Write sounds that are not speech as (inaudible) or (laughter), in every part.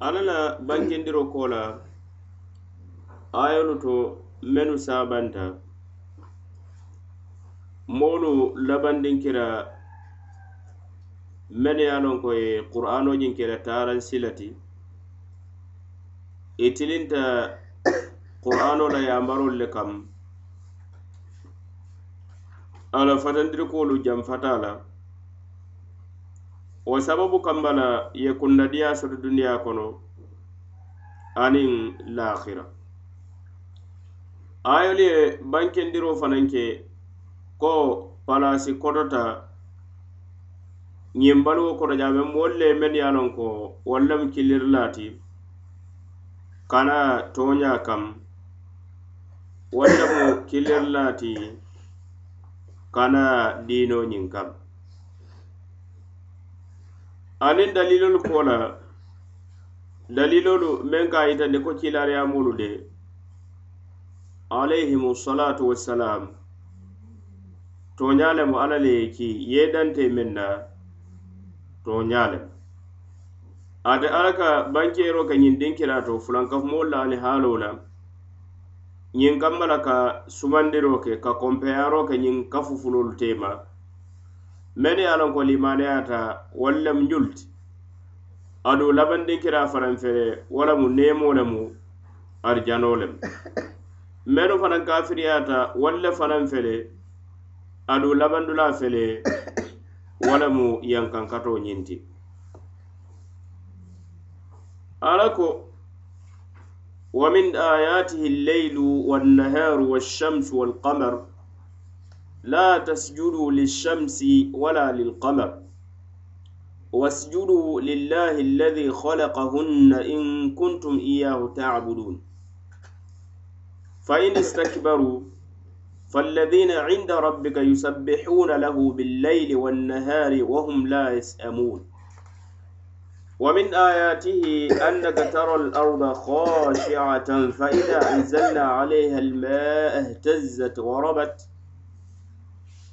alla la bankindiro ko la ayolu to mennu sabanta. Moolu labandinkira men ye lon loŋ ko ye qur'anoñiŋ ke la taransi itilinta qur'ano la yamarolu le kam. Ala fatandirikolu janfata la wo sababu kamba la ye kundadiya soto duniya kono aniŋ lahira ayolu ye bankendiro fanaŋ ke ko palasi kotota ñiŋ baluwo koto jaabe moolu le men ye a loŋ ko wolu lemu kana toña kam wolu lemu kiliri kana diino ñiŋ kam. aniŋ dalilolu ko la dalilolu meŋ ka yitandi ko kiilaariyamolu de. Alayhimu salatu wassalam toñaa lemu alla le ye ki ye dante meŋ na toñaa lemu ate alla ka bankeero ka ñiŋ dinkiraato fulankafumolu la ali haaloo la. Ñiŋ kamma la ka sumandiro ke ka konpeyaaroo ke ñiŋ kafufulolu teema meni ye a loŋ ko limaneyata wolu lemu ñulti adu labandinkira labandinkiraa faranfere wo lemu neemoo lemu arijano lemu (laughs) menu fanaŋ kafiriyata wolu le fanaŋ fele aduŋ labandulaa fele (coughs) wo lemu yankankato ñinti ala ko wa min ayatihi alleylu wannaharu walshamsu walqamar لا تسجدوا للشمس ولا للقمر. واسجدوا لله الذي خلقهن إن كنتم إياه تعبدون. فإن استكبروا فالذين عند ربك يسبحون له بالليل والنهار وهم لا يسأمون. ومن آياته أنك ترى الأرض خاشعة فإذا أنزلنا عليها الماء اهتزت وربت.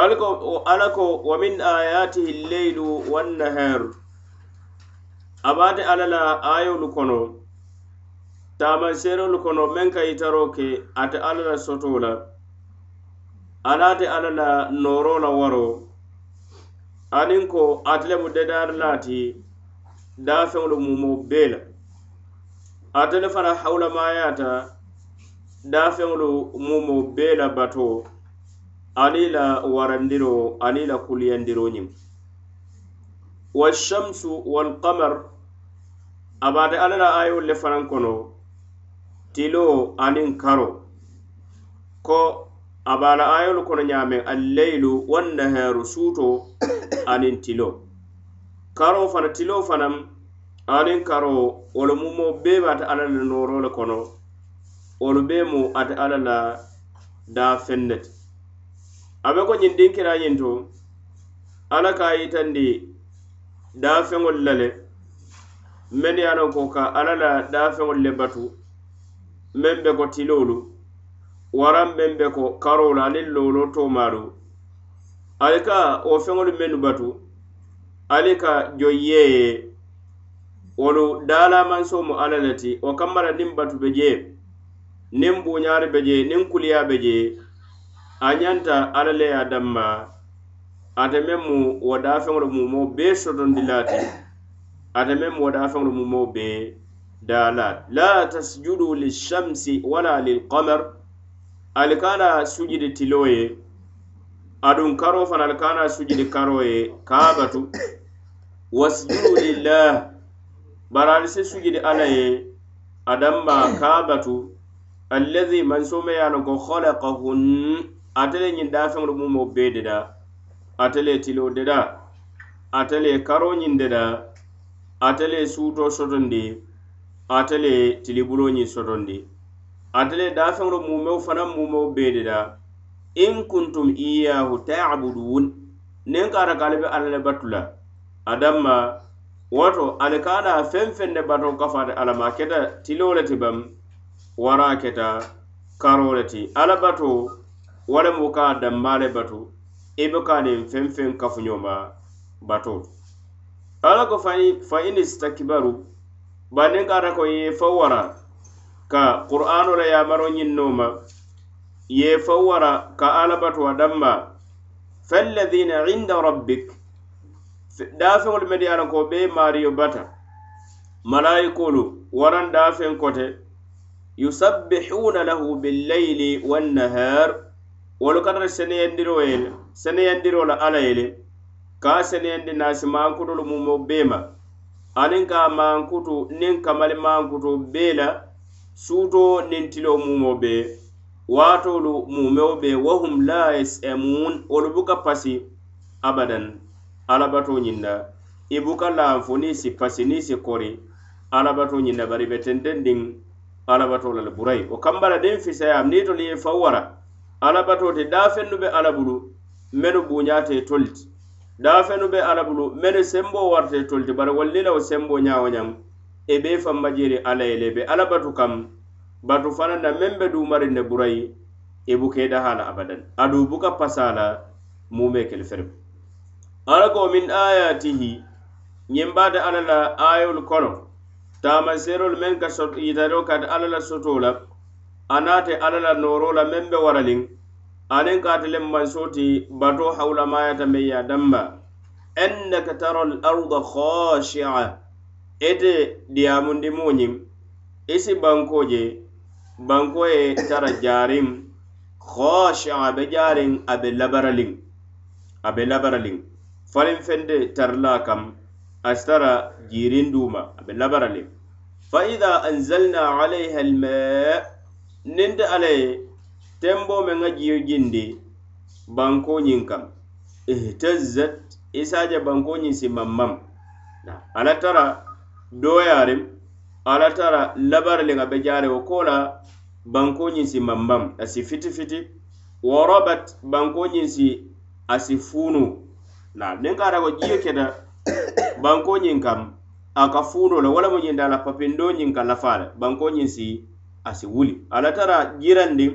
ala ko wa min ayatihi lleylu wannaharu abaate ala la ayolu kono taamanseerolu kono meŋ ka yitaro ke ate ala la soto la. Alaate ala la nooro la waro. Aniŋ ko ate lemu dedaari laati daafeŋolu mumo bee la. Ate le fana hawulamayaata daafeŋolu mumo bee la batoo. ani la warandiro ani la kuliyandiro ñiŋ walshamsu walkamar abaate alla la ayol le fanaŋ kono tilo aniŋ karo. Ko abala ayolu kono ñaameŋ alleylu wannaharu suuto aniŋ tilo. Karo fana tilo fanaŋ aniŋ karo wolu mumo bee be ate alla la nooro le kono wolu bee mu ate alla la daafeŋ ne ti a be ko ñiŋ dinkirañiŋ to alla ka a yitandi daafeŋolu la le meŋ ye a loŋ ko ka alla la daafeŋolu le batu meŋ be ko tiloolu waraŋ meŋ be ko karoolu aniŋ loolo toomaalu. Ali ka wo feŋolu mennu batu ali ka joŋ ye wolu daalamanso mu alla le ti wo kamma la niŋ batu be jee niŋ buuñaari be jee niŋ kuliyaa be jee a ñanta alla le ye a danma ate meŋ mu wo daafeŋolu mumoo bee sotondi laati ate meŋ mu wo daafeŋolu mumoo bee daa laati. La tasjudu lishamsi wala lilqamar ali ka na sujudi tiloo ye aduŋ karoo fana ali ka na sujudi karoo ye kaabatu. Wasjudu lillah bari ali si sujudi alla ye a danma kaabatu. Allazi mansome ye a loŋ ko halakahun ate le ñiŋ daafeŋolu muŋ mo bee deda ate le tilo deda ate le karo ñiŋ deda ate le suuto sotondi ate le tilibuloo ñiŋ sotondi ate le daafeŋolu mumeo fanaŋ mumeo bee deda in kuntum iyahu taabudun niŋ ka ka ale be alla le batu la adamma woto ali ka feŋ feŋ ne bato kafaate alla ma keta tiloo le ti bam wara keta karoo le ti alla batoo wo lemu ka a le batu i be ka aniŋ feŋ feŋ kafuñoma bato. Ala ko fa in istakbaru bari niŋ ka ko ye fo wara ka qur'ano la yamaro ñiŋ nooma ye fo wara ka ala a damma. Fallazina inda rabbik daafeŋolu meŋ ye a ko be maariyo bata. Malayikolu waran daafeŋ kote yusabbihuna lahu billayli wannahar wolu katara seneyandiro ye seneyandiro la alla ye le ka seneyandi naasi maankutolu mumo bee ma. Aniŋ ka maankutu niŋ kamali maankutu bee la suuto niŋ tilo mumo bee waatoolu mumeo bee wahum la yasamun wolu buka pasi abadan alabato ñinna. I buka lanfo niŋ si pasi niŋ si kori alabato ñinna bari be tenten diŋ alabato la le burayi. Wo kambala diŋ fisayam niŋ tolu ye faw wara ala batoo te daafennu be ala bulu mennu buuñaate tolu daafennu be ala bulu mennu semboo warate tolu ti bari walli la wo semboo ñaa ñaŋ e be famba jeeri ala ye le be alabatu kam batu fanaŋ na meŋ be dumarin ne burayi i buka i abadan. Adu buka pasala mume kel ferbe feribu ala ko min ayatihi ñiŋ baata ala la ayolu kono taamanseerolu meŋ ka yitaroo kata ala la sotoo la anaate alla la nooroo la meŋ be waraliŋ aniŋ ka ate leŋ mansoo ti hawulamayata meŋ ye a annaka tara al arda khashi'a. Ite diyaamundimoo ñiŋ i si bankoo je banko ye tara jaariŋ khashi'a be jaariŋ a be labaraliŋ a be labaraliŋ faliŋ fende tarla kam astara jirin duma abe duuma a labaraliŋ fa ida anzalna alayha almaa niŋ te alla ye tenboo meŋ ŋa jio jindi bankoo ñiŋ kaŋ ihtazat i se a si mammam. Ala tara doyarim ala tara labari liŋ a be jare wo kola la bankoo si mammam. Asi fiti fiti warabat bankoo ñiŋ si asi funu na naam niŋ ka ata ko jiyo keta bankoo ñiŋ kaŋ a ka fuunoo le wo lemu ñiŋ la papindoo ñiŋ ka lafaa le bankoo ñiŋ si asi wuli. Ala tara jirandiŋ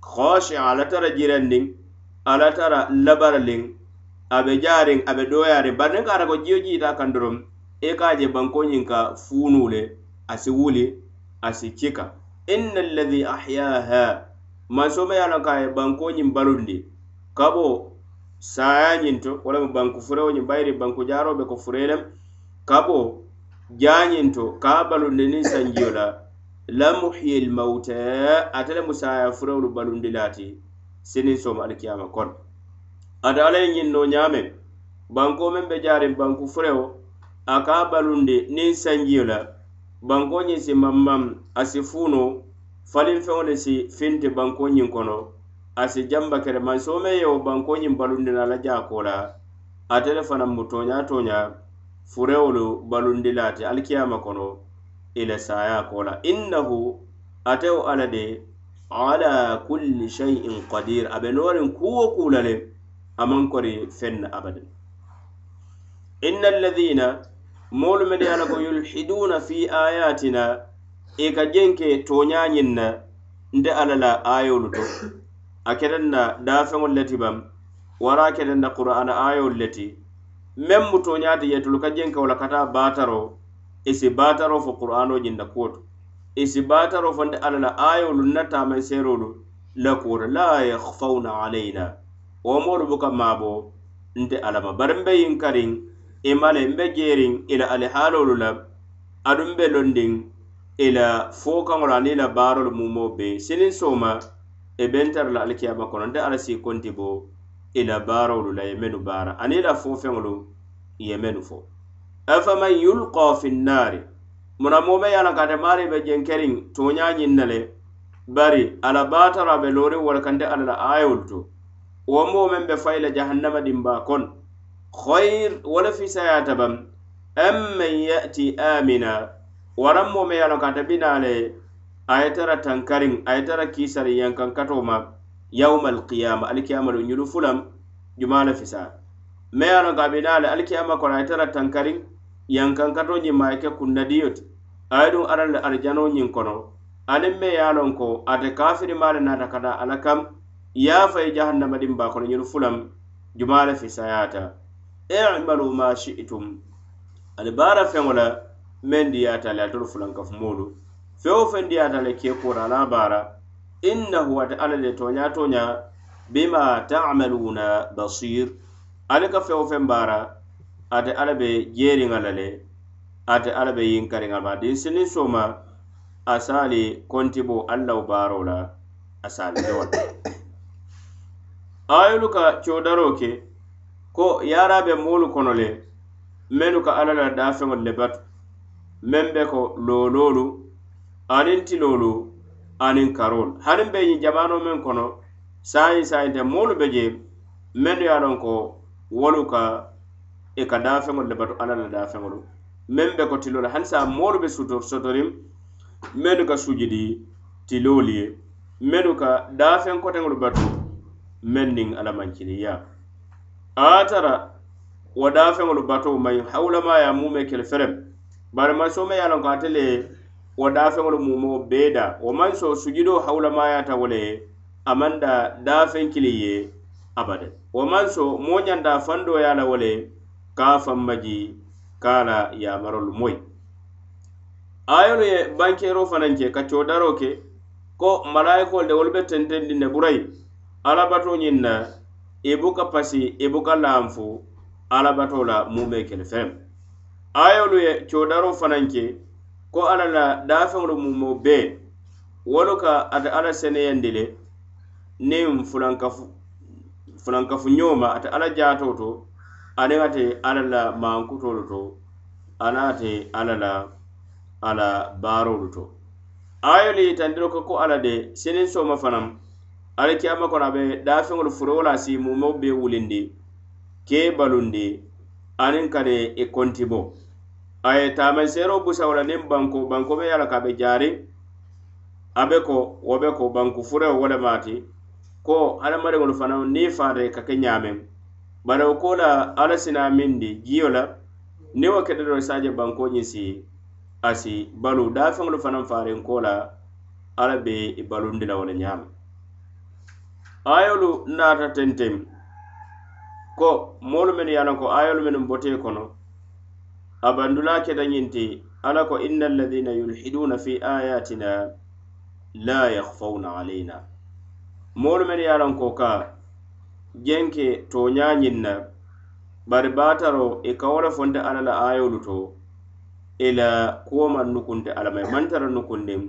khoshi ala tara jirandiŋ ala tara labaraliŋ abe jariŋ abe doyariŋ bari niŋ ka ata ko jiyo jiita kaŋ doroŋ i ka je bankoñiŋ ka fuunu le asi wuli asi cika. Inna alladhi ahyaha mansoma ye a loŋ ka a ye bankoñiŋ balundi kabo bo saayañiŋ to walamu banku furewo furewoñiŋ bayiri banku jaaroo be ko furelem kabo ka to ka balundi niŋ sanjio la la lamuhiya almauta ate le musaya furewolu balundi laati sinin sooma alikiyama kono ate alla ye ñiŋ noo ñaameŋ banko meŋ be jaariŋ banku furewo a ka balundi niŋ sanjiyo la banko ñiŋ si mammaŋ a si fuuno faliŋ feŋo le si finti banko ñiŋ kono a si jamba kere mansoo meŋ yewo banko ñiŋ balundina la jaako la ate le fanaŋ mu toña toña furewolu balundi laati alikiyama kono. ila saya saayaa ko la innahu atewo ala de ala kulli shay'in qadir. Abe norin kuwo kuu la le amaŋ kori fenna abadan. Inna alladhina moolu mede ala a ko yulhiduna fi ayatina e ka jenke ke tooñaañiŋ na nte alla la ayolu to. A keten na daafeŋolu le ti wara a keten na qur'ana aayolu le ti meŋ mu tooñaati yetulu ka jeŋ ke kata la i si baataro fo qur'ano jinda kuwo to i si baataro fonde alla la ayolu na taamaŋ e seerolu la kuwoto la yahfawna alayna. Wo moolu buka maabo nte alama bari mbe yiŋ kariŋ i e mbe jeeriŋ ila alihaalolu la aduŋ be londiŋ ila fo kaŋolu aniŋ la baarolu mumo be siniŋ sooma e bentara la alikiyama kono nte alla si konti bo ila baarolu la ye mennu baara aniŋ la fo feŋolu ye mennu fo. afaman yulqa fi nnari muna mobe ye ala kate maari be jenkeriŋ toñañiŋ ne le bari ala baatara be looriŋ warkante alla la ayolu to. Wo moo meŋ be fayi la jahannama dimba kono khayr wala fisayata bam. Amman yati amina. Waran moo me ye ala kate binaa le ayetara ye tara tankariŋ a ye tara yawma alqiyama alikiyamalu ñunu fulaŋ jumaa le fisa. Me ye a loŋ ka binaa le alikiyama kono a tankariŋ yankankato ñiŋ maŋ ke kunnadiyo ti a ye duŋ araŋ le arjanoo ñiŋ kono. Aniŋ me ye a loŋ ko ate kafirimaalu naata ka taa alla kam ye a fayi jahannamadiŋ baa kono ñiŋ fulaŋ jumaa le fisayaata e i'malu ma shi'tum. Ali baara feŋo la meŋ diyaata le atolu fulaŋ kafumoolu feŋ wo feŋ diyaata le kee koora ala baara innahu ate alla le tooñaa tooñaa bima ta'maluna basir. Ali ka feŋ wo feŋ baara ate alla be jeeriŋa la le ate alla be yinkariŋa ma. Diŋ siliŋ sooma a saali kontibo alla baaro la a saali lewo (coughs) la ayolu ka coodaroo ke ko yaaraa be moolu kono le mennu ka alla la daafeŋolu le batu meŋ be ko looloolu aniŋ tiloolu aniŋ karoolu haniŋ be ñiŋ jamaanoo meŋ kono saayiŋ saayinte moolu be je mennu ye a loŋ ko wolu ka e ka daafeŋolu le batu alla la daafeŋolu. Meŋ be ko tilo la hani saa moolu be sotoriŋ mennu ka sujudi tiloolu ye. Mennu ka daafeŋ koteŋolu batu meŋ niŋ alla mankiliya a tara wo daafeŋolu batoo maŋ hawulamaya mume kele ferem. Bari masome ye a loŋ ko ate le wo daafeŋolu mumoo bee da wo maŋ so sujudoo hawulamayata wo le a maŋ da daafeŋ kili ye abada wo maŋ so moo ñanta fandoo ye a la wo le ka famma ji e ka la yamarolu moyi ayolu ye bankero fanaŋ ke ka codaro ke ko malayikolu de wolu be tentendi ne burayi alabato ñiŋ na i buka pasi i buka lanfu alabato la mume kele fem. Ayolu ye codaro fanaŋ ke ko alla la dafeŋolu mumo be wolu ka ate alla seneyandi le niŋ fulankafu fulankafu ñoma ate alla jato to aniŋ ate alla la mankutolu to anaŋ ate alla la ala baarolu to. Ayolu ye tandiro ko ko alla de siniŋ soma fanaŋ alikiyama kono a be daafeŋolu furowo la si mumeo be wulindi ke balundi aniŋ kane e i kontibo a ye taamanseero busawo la niŋ banko banko be ye la ka a be jaari a be ko wo be ko banku furewo wo le maati ko hadamadiŋolu fanaŋ niŋ i faata ka ke ñaameŋ. bari wo ko la alla sina miŋ di jiyo la niŋ wo keta doroŋ saaje banko ñiŋ si a si balu. Daafeŋolu fanaŋ faariŋ ko la alla be i balundi la wo le ñaama ayolu naata tenteŋ ko moolu mennu ye a loŋ ko ayolu mennu bote kono. A bandula keta ñiŋ ti alla ko inna alladina yulhiduna fi ayatina la yahfawna alayna. Moolu mennu ye a loŋ ko ka jenke tooñaa ñiŋ na bari baataro i e ka wo le fonte alla la ayolu to i la kuwo maŋ nukunte alama e i maŋ tara nukundiŋ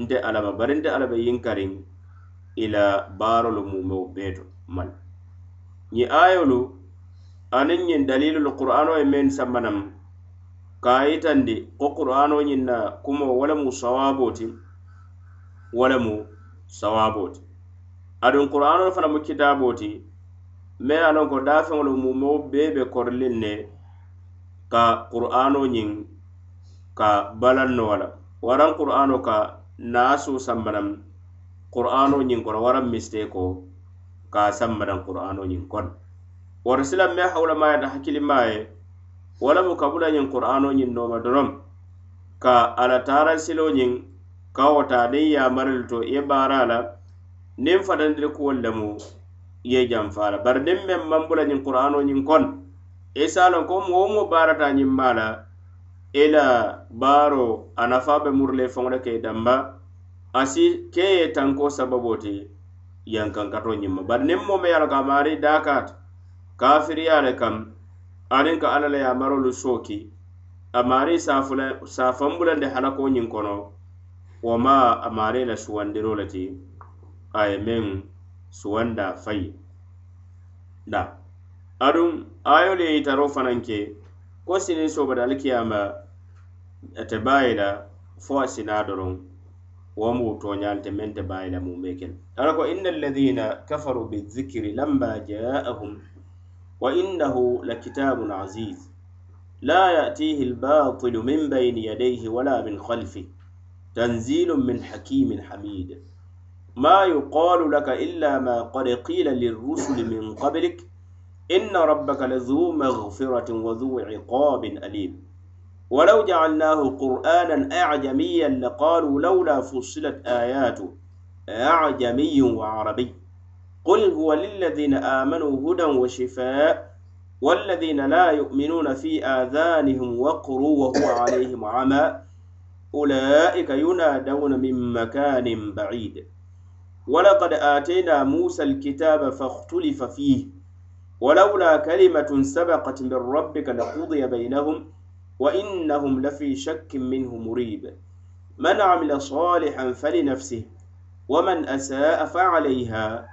nte alama bari nte alla be yinkariŋ i la baarolu mumeo bee to mal ñiŋ ayolu aniŋ ñiŋ dalilulu qur'ano ye meŋ sambanam ka a yitandi ko qur'ano ñiŋ na kumo wo lemu sawabo ti wo lemu sawabo ti aduŋ qur'anol fana mu kitaaboo ti me ye a loŋ ko daafeŋolu mumoo bee be korilin ne ka qur'ano ñiŋ ka balaŋ no wala. Waraŋ qur'ano ka naasoo sambanaŋ qur'ano ñiŋ kono waraŋ misteko ka sambanaŋ qur'ano ñiŋ kono. Wori silaŋ me hawulamaa ye ta ye wo lemu kabula ñiŋ qur'ano ñiŋ nooma doroŋ ka ala taaraŋ siloo ñiŋ ka wo taadiŋ yaamarilu to i ye baara la niŋ fatantiri kuwolu lemu ye janfa la bari niŋ meŋ maŋ bula ñiŋ qur'ano ñiŋ kono i e se a loŋ ko moo mo baarata ñiŋ maa la i e la baaro a nafa be muru le faŋo le ke damba danba a si ke ye tanko sababo ti yankankato ñimma bari niŋ moo me ye a loŋ ka a maari daakaata kafiriya le kam aniŋ ka alla la yamarolu sooki a maari saafambulandi halako ñiŋ kono wo ma a maari la suwandiro le ti a ye meŋ suwanda a fayi da. Aduŋ ayolu ye yitaro fanaŋ ke ko sinin sobata alikiyama ate e baayi la fo a sinaa doroŋ womu mu toñaali te meŋ te baayi la muŋ be kele ala ko inna alladina kafaru bizikiri lamma jaahum wa innahu la kitabun aziz. La ya'tihi albatilu min bayni yadayhi wala min khalfih tanzilun min hakimin hamid. ما يقال لك إلا ما قد قيل للرسل من قبلك. إن ربك لذو مغفرة وذو عقاب أليم. ولو جعلناه قرآنا أعجميا لقالوا لولا فصلت آياته أعجمي وعربي. قل هو للذين آمنوا هدى وشفاء والذين لا يؤمنون في آذانهم وقر وهو عليهم عمى. أولئك ينادون من مكان بعيد. ولقد آتينا موسى الكتاب فاختلف فيه ولولا كلمة سبقت من ربك لقضي بينهم وإنهم لفي شك منه مريب. من عمل صالحا فلنفسه ومن أساء فعليها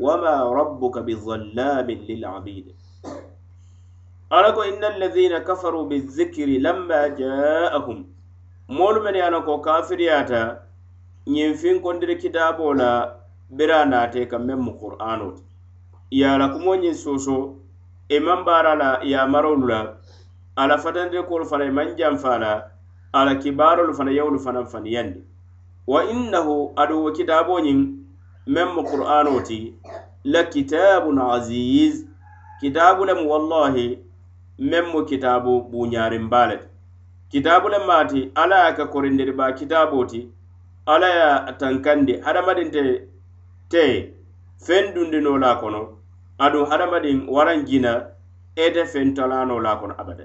وما ربك بظلام للعبيد. ألكو إن الذين كفروا بالذكر لما جاءهم مول من يانكو كافرياتا ñiŋ feŋ kondiri kitaaboo la bira naate ka meŋ mu qur'ano ti. Ye a la kumoo ñiŋ soosoo i maŋ baara la yamarolu la a la fatandirikoolu fana i maŋ janfa la a la kibaarolu fana yewolu fanaŋ faniyandi wa innahu aduŋ wo kitaaboo ñiŋ meŋ mu qur'ano ti la kitaabun aziz kitaabu lemu wallahi meŋ mu kitaabu buuñaariŋ baa le ti. Kitaabu le maati ala ye a ka korindiri baa kitaaboo ti ala ye tankandi hadamadin te te feŋ dundinoo la kono adu hadamadin waran jina ete feŋ talanoo la kono abada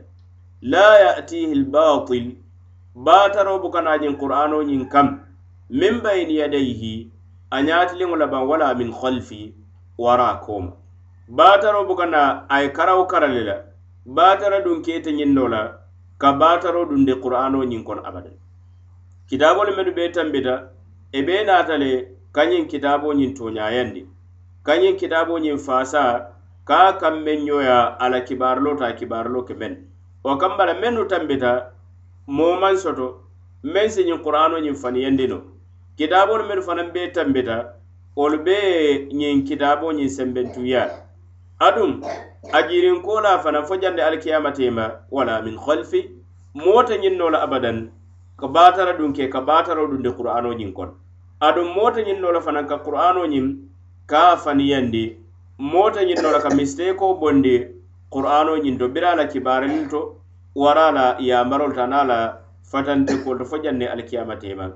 la yatihi lbatil baataro bukana jiŋ qur'ano ñiŋ kam min bayni yadayhi a ñaatiliŋo labaŋ wala min khalfi wara koma baataro bukana a ye karawo karali la baatara duŋ kete ñiŋ no la ka batara dun de qur'ano ñiŋ kono abada kitabolu menu be tambita e be naata le kañiŋ kitaaboo ñiŋ tooñayandi kañiŋ kitaaboo ñiŋ faasa ka a kaŋ ñoya a la kibaarilo ta kibaarilo ke meŋ wo kambala mennu tambita moo soto meŋ si ñiŋ qur'ano ñiŋ faniyandi no. Kitaabolu mennu fanaŋ be tambita wolu be ñiŋ kitaaboo ñiŋ sembentuya. Aduŋ a jirinkola fanaŋ fo jandi alikiyamatema wala min halfi moo te ñiŋ noo la abadan ka batara ɗum ke ka bataro ɗum de qur'ano ñiŋ kono aduŋ moota ñiŋ no la fanaŋ ka qur'ano ñiŋ ka faniyandi moota ñiŋ no la ka misteko bondi qur'ano ñiŋ to bira la kibarilin to wara la yamarol ta na la fatantekol to fo janne alkiyamatema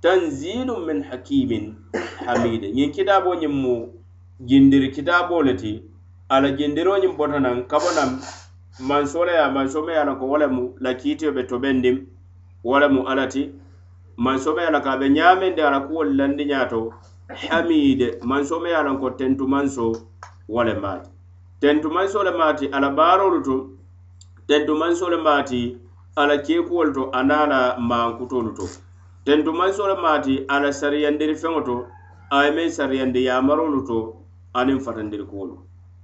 tanzilu min hakimin hamid ñiŋ kitabo ñiŋ mu jindiri kitabo le ti ala jindiro ñiŋ bota naŋ ka naŋ mansola ya mansome ye ko lanko mu lemu la kiitiyo be tobendim wo mu alla ti mansomeya la ka a be ñaamende ala kuwolu landiñaa to hamide mansomeya lan ko tentumanso wo le maati. Tentumanso le maati ala baarolu to tentu manso le maati ala keekuwolu to aniŋ ala maankutolu to. Tentu manso le maati ala sariyandiri feŋo to a ye meŋ sariyandi yaamarolu to aniŋ fatandiri kuwolu.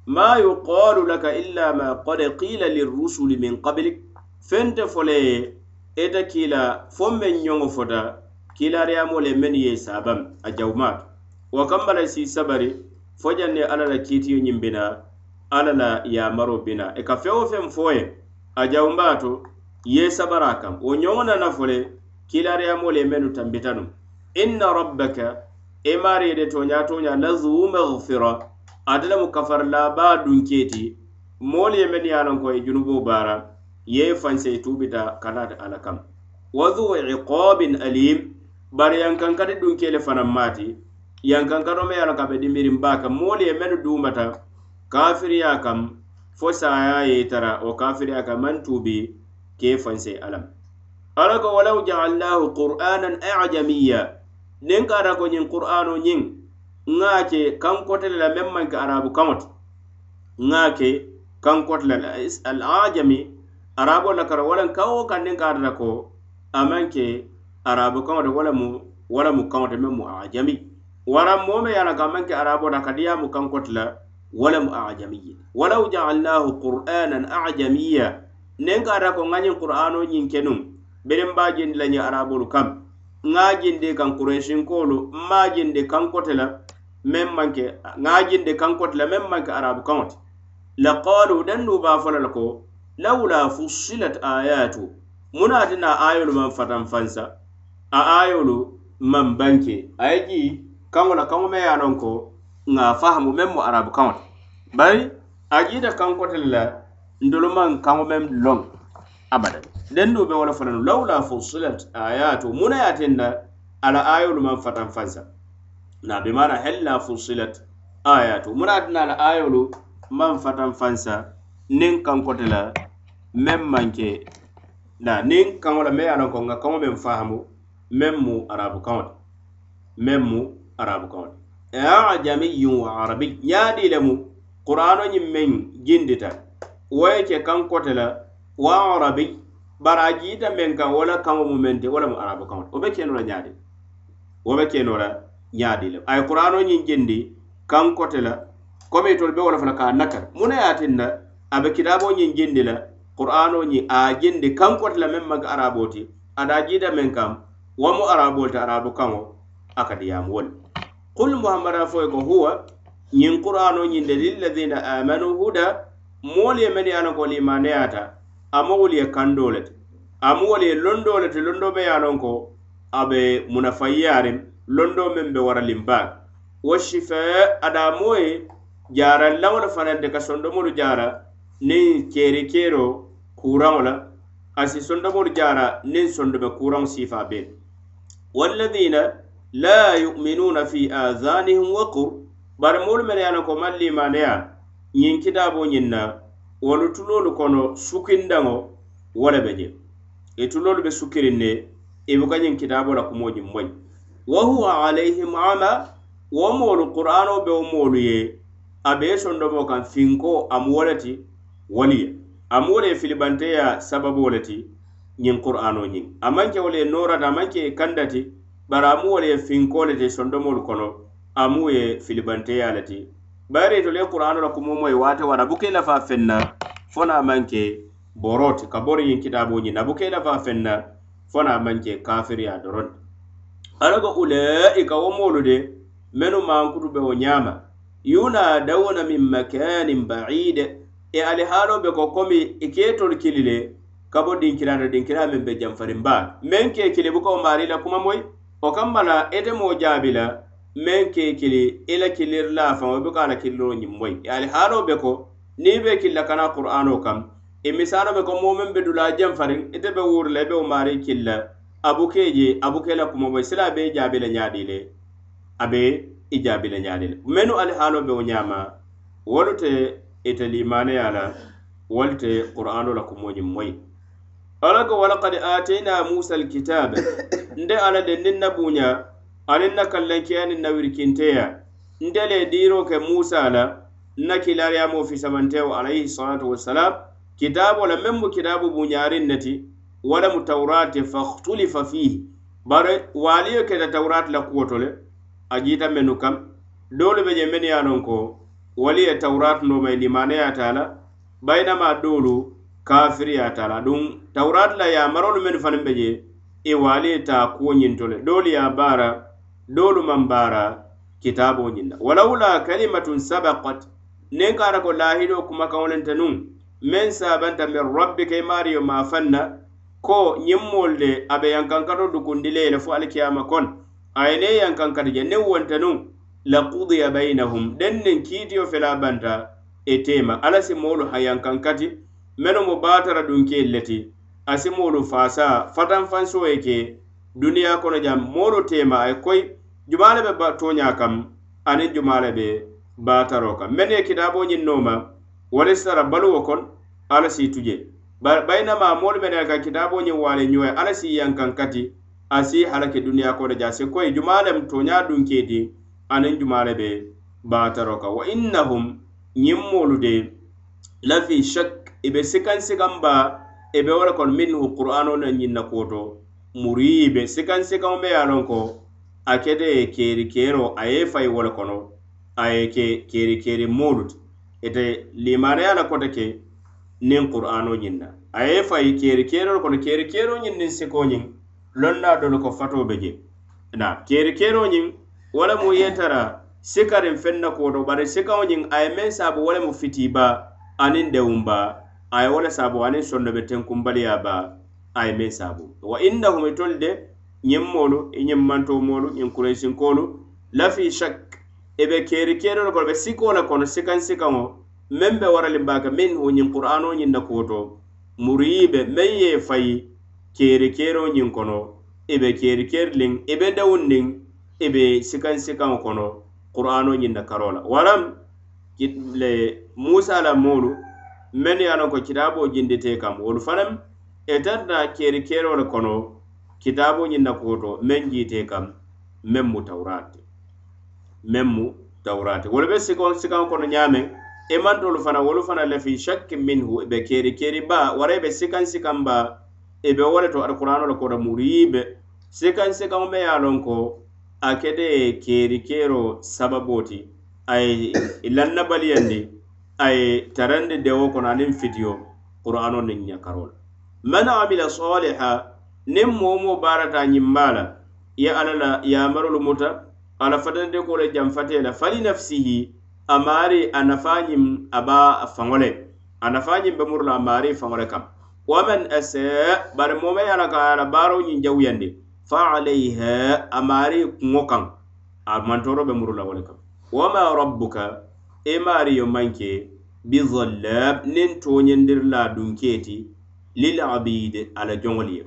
Ma yuqalu laka illa ma qad qila lirrusuli min qablik fente fo ye ita kiila fo meŋ ñoŋo fota kiilaariyaamoolu le mennu ye sabam a jawmaato wa kambala si sabari fo janne alla la kiitiyo ñiŋ bina alla la yamaro bina. E ka feŋ wo feŋ fo ye a jawmbaato ye sabara kam. Wo ñoŋo nana fo le kiilaariyamoolu ye mennu tambita nuŋ inna rabbaka e maari de toña toña la lazu magfira ate lemu kafarlaabaa dunkee ti moolu ye men ye a loŋ ko i e junuboo baara ye fansei tubita kanate ala kam. Wa dhu iqabin alim bari yankankati dunkele kele fanaŋ maati yankankano me ala ka be dimirin baa kam moolu ye menu duumata kafiriya kam fo saya ye tara wo kafiriya kam maŋ tuubi ke fansei alam. Ala ko walaw jaalnahu qur'anan ajamiya niŋ ka ata ko ñiŋ qur'ano ñiŋ ŋa ke kaŋ kotele la meŋ maŋ ke arabu kaŋo to ŋa ke kaŋ kotele la al ajami arabo la kara wala kawo kannen ka arna ko amanke arabo kaŋo to wala mu wala mu kaŋo meŋ mu ajami waraŋ moo me ye a la ka amanke arabo la kadiya mu kaŋko la wala mu ajamiye walaw jaalnahu qur'anan ajamiya nen ka arna ko ŋa ñiŋ qur'ano ñiŋ kenuŋ biriŋ baa jindi la ñe arabolu kam ŋa jindi kaŋ kuresinkoolu mma jindi kaŋko ti la meŋ maŋ ke ŋa jindi kaŋko la meŋ maŋ arabu kaŋo ti. Laqalu dannu ba fo la ko lawla fussilat ayatu munatina ayolu man fatan fansa a ayolu man banke. Aye ji kaŋo la kaŋo me ye lon ko ŋa fahamu meŋ arabu kaŋo ti bari a jiita kankote le la ndolu maŋ kaŋo meŋ loŋ abada. Dendu be wala fananu lawla fussilat ayatu muna ye tinna ala ayolu man fatan fansa. Na be mana hella fussilat ayatu muna tinna ala ayolu man fatan fansa niŋ kanko te la meŋ manke na niŋ kaŋo la meŋ ye a loŋ ko nka kaŋo meŋ faahamu meŋ mu arabu kaŋo ti meŋ mu arabu kaŋo ti ajamiyun wa arabi ye a dii le mu qur'ano ñiŋ meŋ jindita wo ye ke kanko te la wa arabi bari a jiita meŋ kaŋ wo la kaŋo mu meŋ ti wo le mu arabu kaŋo ti wo be keno la ñaadi. Wo be keno la ñaadi le. A ye qur'ano ñiŋ jindi kanko te la komi itolu be wo le fana ka a nakari muna ye a tinna abe kitaaboo ñiŋ jindi la qur'ano ñiŋ a jindi kankoti la meŋ maga arabo ti ada jiida meŋ kam wo mu araboo ti arabu kaŋo a ka diyaamu wo le qul muhammada fo ye ko huwa ñiŋ qur'ano ñiŋ de lilladina amanu huda moolu ye meŋ ye a ko limaneyaata ama wolu ye kandoo le ti amu wolu ye londoo le ti londo be ye a ko a be munafayyaariŋ londo meŋ be wara limbaak wo shifa adaamoo ye jaaraŋ laŋo le fanaŋ de ka sondomolu jaara niŋ keeri keero kuraŋo la. Asi sondomolu jaara niŋ sondome kuraŋo siifa bee walladina la yuminuna fi azanihim waqur bari moolu mene ye ko maŋ limaneya ñiŋ kitaabo ñiŋ na wolu tuloolu kono sukindaŋo wo le be je. E I tuloolu be sukirin ne e i buka ñiŋ kitaabo la kumo ñiŋ moyi wa huwa alayhim ama wo moolu qur'ano be wo moolu ye a be sondomo kaŋ finko amu wo le ti wolu ye. E e e amu wo le ye filibanteya sababoo le ti ñiŋ qur'ano ñiŋ a maŋ ke wo le ye noorata a maŋ ke ye kanda ti bari amu wo le ye finko le ti sondomolu kono amu ye filibanteya le ti bayiri itolu ye qur'ano la kumoo moyi waate wara buke i lafa feŋ na fo naa maŋ ke boro ti. Ka bori ñiŋ kitaaboo ñiŋ na buke i lafa feŋ na fo naa maŋ ke kafiriya doroŋ ti ala ko ulaika wo moolu de mennu mankutu be wo ñaama. Yunadawna min makanin baide. e alihaalo be e ko komi i keetolu kili le ka bo dinkiraata dinkiraa meŋ be janfarin baalu meŋ ke kili buka bukawo maari la kuma moyi wo kamma la ite moo jaabi la meŋ ke kili i la kilir la faŋo i buka a la kiliroo ñiŋ moyi e alihaaloo be ko niŋ be kili la kana qur'aanoo kam i misaalo be ko moo meŋ be dula janfarin ite be wuuri la i be wo maari kili la a buke je a buke la kuma moyi sila a be i jaabi la ñaadi le a be i jaabi la ñaadi le mennu alihaaloo be wo ñaama wolu te ite limaneya la walte qur'ano la kumoñiŋ moyi ala ko walakad atayna musa alkitaba nde ala de niŋ na buña aniŋ na kallankeya niŋ na wirikinteya nde le diiro ke musa la na kilariyamo fisamantewo alayhi salatu wassalam kitabo la meŋ mu kitabu buñariŋ ne ti wala mu taurati fakhtulifa fihi bari waaliyo keta taurati la kuwo to le a jiita mennu kam doolu be je mennu ye a loŋ ko E wali ye tawratundo may limaneyata la baynama doolu kafiriyata la ɗum tawratu la yamarolu men fanaŋ be je i wali ye taa kuwo ñinto le doolu ye baara doolu man baara kitabo ñiŋ na walawla kalimatun sabakat niŋ kara ko lahido kumakaŋo lente nuŋ meŋ sabanta min rabbika imaario ma fanna ko ñiŋ moolu de a be yankankato dukundi le ye le fo alikiyama kon a ye ne yankankati je. Niŋ wonte nuŋ laqudiya bainahum den nin kiitiyo fela banta e tema. Alla si moolu hayankan kati meno mo baatara dunkeel le ti a si moolu faasa fatanfanso ye ke duniya kono jam moolu tema ay koy koyi jumaa be toña kam aniŋ jumaa le be baataro kam. Men ye kitaaboo ñiŋ nooma wala sara baluwo kon alla si tuje. Bayinama moolu mene ka kitaaboo ñiŋ waale ñoye alla si yankan kati asi halake duniya kono jaŋ a si koyi jumaa lem toña dunkee ti aniŋ jumale be baataro ka wa innahum ñiŋ moolu de lafi shak i be sikaŋ sikaŋ ba i be wo le kono minhu qur'ano na ñiŋ na kuwoto muriibe sikaŋ sikaŋo be ye a loŋ ko a kete ye keeri keero a ye fayi wo le kono a ye ke keeri keeri moolu ti ite limaneya la kote ke niŋ qur'ano ñiŋ na a ye fayi keeri keeroo kono keeri keero ñiŋ niŋ sikoo ñiŋ loŋ na dolu ko fatoo be je na keeri keero ñiŋ wo lemu ye tara sikariŋ feŋ na kooto bari sikaŋo ñiŋ a ye meŋ saabu wo lemu fitiiba aniŋ dewumba a ye wo le saabu aniŋ sondo be tenkumbaliya ba a ye meŋ saabu wa innahum itolu de ñiŋ moolu i ñiŋ mantoo moolu ñiŋ kureysinkoolu lafi shak i be keeri keerolu kono be sikoo le kono sikaŋ sikaŋo meŋ be waraliŋ baake minhu ñiŋ qur'ano ñiŋ na kooto muriibe meŋ ye fayi keeri keeroo ñiŋ kono i be keeri keeri liŋ i be dewun i be sikaŋ sikaŋo kono qur'ano ñiŋ na karo la waraŋ le musa la moolu mennu ye a loŋ ko kitaaboo jindite kam. Wolu fanaŋ etarita keeri keeroo le kono kitaaboo ñiŋ na koto meŋ jiite kam meŋ mu tawrate meŋ mu tawrate wolu be sikaŋo sikaŋo kono ñaameŋ i e maŋ tolu fana wolu fana le fi shakki minhu i be keeri keeri ba wara i be sikaŋ sikaŋ ba i be wo le to alkuraano le koto muriibe sikaŋ sikaŋo me ye a loŋ ko a kete keeri keero sababoo ti a ye lannabaliyandi a ye tarandi dewo kono aniŋ fitiyo qur'ano niŋ ñakaroo la man amila soliha niŋ moo moo baarata ñimmaa la ye alla la yamarolu muta ala fatanite ko le janfate la fali nafsihi a maari a nafañiŋ a be a faŋo le a nafañiŋ be muru la a maari faŋo le kam waman asa bari moo me ye a la ka a la baaroo ñiŋ jawuyandi fa alayha a maari kuŋo kaŋ a mantoro be muru la wo le kaŋ wama rabbuka e i maariyo maŋ ke bizallab niŋ tooñendirila la ti lil abid ala joŋol ye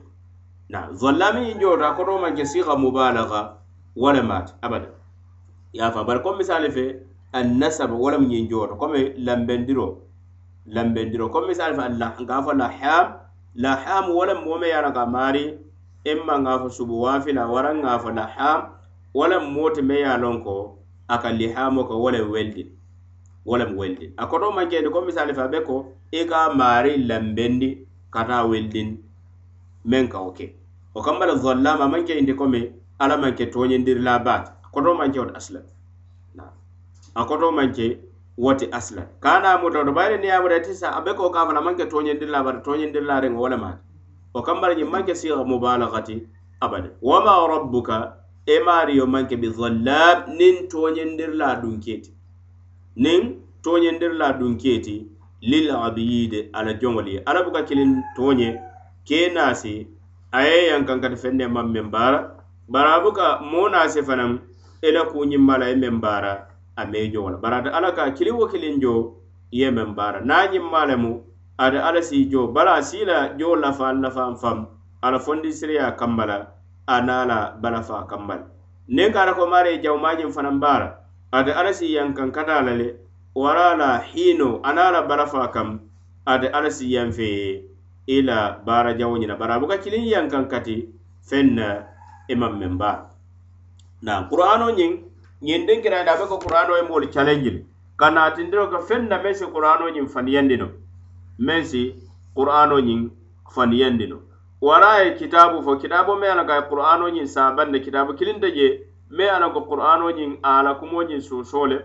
na zallami i jooto a koto maŋ ke siha mubalaga wo le maati abada ye fa bari comme misali fe annasab wo le mu ñiŋ jooto comme lambendiro lambendiro. Comme misali fe nka a fo laham laham wo le moo me ye a la ka maari imma ŋa fo subu waafila waraŋ ŋa fo lahaam walaŋ moo te me ye a loŋ ko a ka lihaamo ko wo weldin wo lem weldin a koto maŋ kendi ko misali fa be ko i ka maari lambendi ka taa weldin meŋ ka wo ke o kamba le zollama maŋ ke indi komi ala maŋ ke tooñindirila baata a koto maŋ ke wote asilan a koto manke woti wote kana kaana muta woto bayiri niŋ ye a muta ite sa a be ko ka fana maŋ ke tooñindirila baata tooñindirila reŋo wo le maata o kambara ñiŋ maŋ ke siiha mubalagati abada. Wama rabbuka e maariyo maŋ ke bi zallab niŋ tooñendirila dunkeeti niŋ tooñendirila dunketi lil abiyide ala joŋol ye. Ala buka kiliŋ tooñe ke naasi a ye yankankati feŋ ne maŋ meŋ baara bari a buka moo naasi fanaŋ i la kuuñimma la ye meŋ baara a mee joŋo la bari ate ala ka kili wo kiliŋ jo ye meŋ baara niŋ a ñimmaa lemu ada ala si jo bala sila jo lafa lafa fam. Ala fondi siriya kambala anala bala fa kambal. Nen kara ko mare jaw majin fanan bara ada ala si yankan kata lale warala hino anala bala fa kam. Ada ala si yan fe ila bara jaw nyina. Bara buka kilin yankan kati fenna imam men ba na qur'ano nyin nyin din kira da be ko qur'ano e mol challenge kana tindiro ka fenna be se qur'ano nyin faniyandino meŋ si qur'ano ñiŋ faniyandi no. Wara ye kitaabu fo kitaabo me ala ka e qur'ano ñiŋ saabandi kitaabu kilinta je me ala ko qur'ano ñiŋ ala kumo ñiŋ soosoo le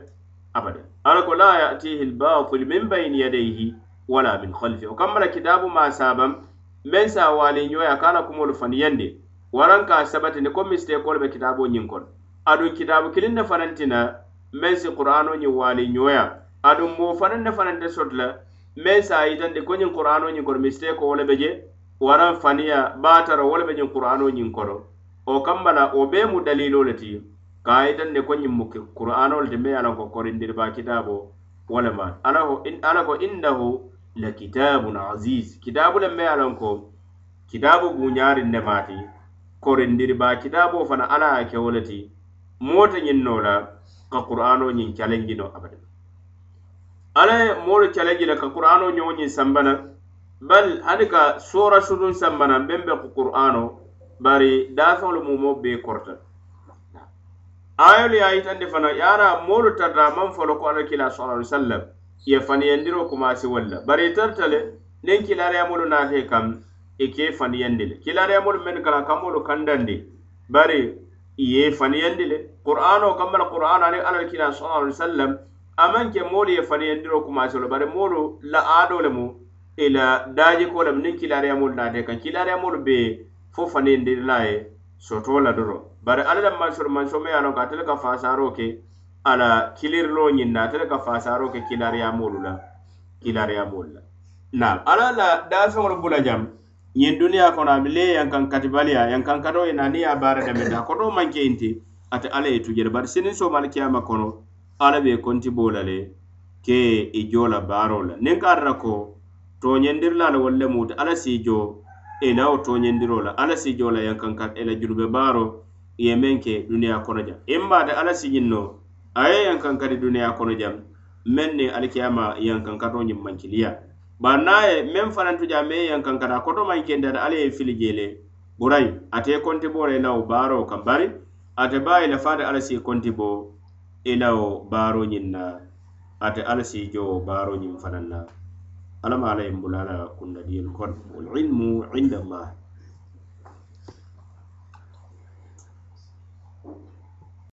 abadan ala ko la ya'tihi lbatil min bayni yadayhi wala min halfi o kamma la kitaabu maa saabaŋ meŋ sa waaliñoya ka ala kumolu fandiyandi waraŋ ka sabatindi ko misiteekolu be kitaaboo ñiŋ kono. Aduŋ kitaabu kiliŋ ne fanaŋ tina meŋ si qur'ano ñiŋ waaliñoya aduŋ moo fanaŋ ne fanaŋ te soto la meŋ se a yitandi ko ñiŋ qur'ano ñiŋ kono misiteeko wo le be je waraŋ faniya baatara wo le be ñiŋ qur'ano ñiŋ kono wo kamba la wo bee mu dalilo le ti ka a yitandi ko ñiŋ mu qur'ano le ti meŋ ye a loŋ ko korindiriba kitaabo wo le maati ala ko innahu la kitabun aziz. Kitaabu le meŋ ye a ko kitaabu buñaariŋ ne maati korindiriba kitaabo fana ala ye ke wo le ti moota ñiŋ noo la ka qur'ano ñiŋ challenge no abada ala ye moolu calaji le ka qur'ano ñoŋoñiŋ sambana. Bal hani ka soora sutuŋ sambana meŋ be ko qur'ano bari daafeŋolu mumo bee korta. Ayolu ye a yitandi fana yaara moolu tarta maŋ folo ko ala kila sala alaihi sallam ye faniyandiro kumasi walla bari tarta le niŋ kilariyamolu naate kam i ke faniyandi le. Kilariyamolu meŋ kala kamolu kandandi. Bari i ye faniyandi le. Qur'ano kammala qur'ano ani alakila sallallahu alaihi wasallam aman ke moolu ye faniyandiro faniyendiro kumasolo bari moolu la aado le lemu ila e daajiko lemu niŋ kilaariyamolu naate kaŋ kilaariyamolu be fo faniyendirila ye soto la doro bari alla la mansoro mansome ye a loŋ ko ate le ka faasaro ke a la kiliriloo ñiŋ na ate le ka faasaro ke kilaariyamolu la kilaariyamolu la na alla la. Daafeŋolu bula jam ñiŋ duniyaa kono ami bi le yankaŋ katibaliya yankaŋ katoo ye naa niŋ ye a baara damita a kotoo maŋ ke inti ate alla ye tujere. Bari sininsoo malu kiyama kono E ala be konti bola le ke i jo la baaro la niŋ ka ata ko tooñendirila la walla muta ala si jo i na wo tooñendiro la ala si jo la yankanka i la jurube baaro ye meŋ ke duniya kono jam. In maata ala si ñiŋ no a ye yankankati duniya kono jam meŋ niŋ alikiyama yankankato ñiŋ mankiliya bari naŋ ye meŋ fanaŋ tu jaŋ meŋ ye yankankata a koto maŋ kendata ala ye fili jee le burayi ate konti bo la i la wo baaro kaŋ bari ate baa i la faata ala si konti bo ila wo baaroñiŋ na ate alla si jo wo baaroñiŋ fanaŋ na. Alla ma alla ye bula ala kundadiyolu kono walilmu indallah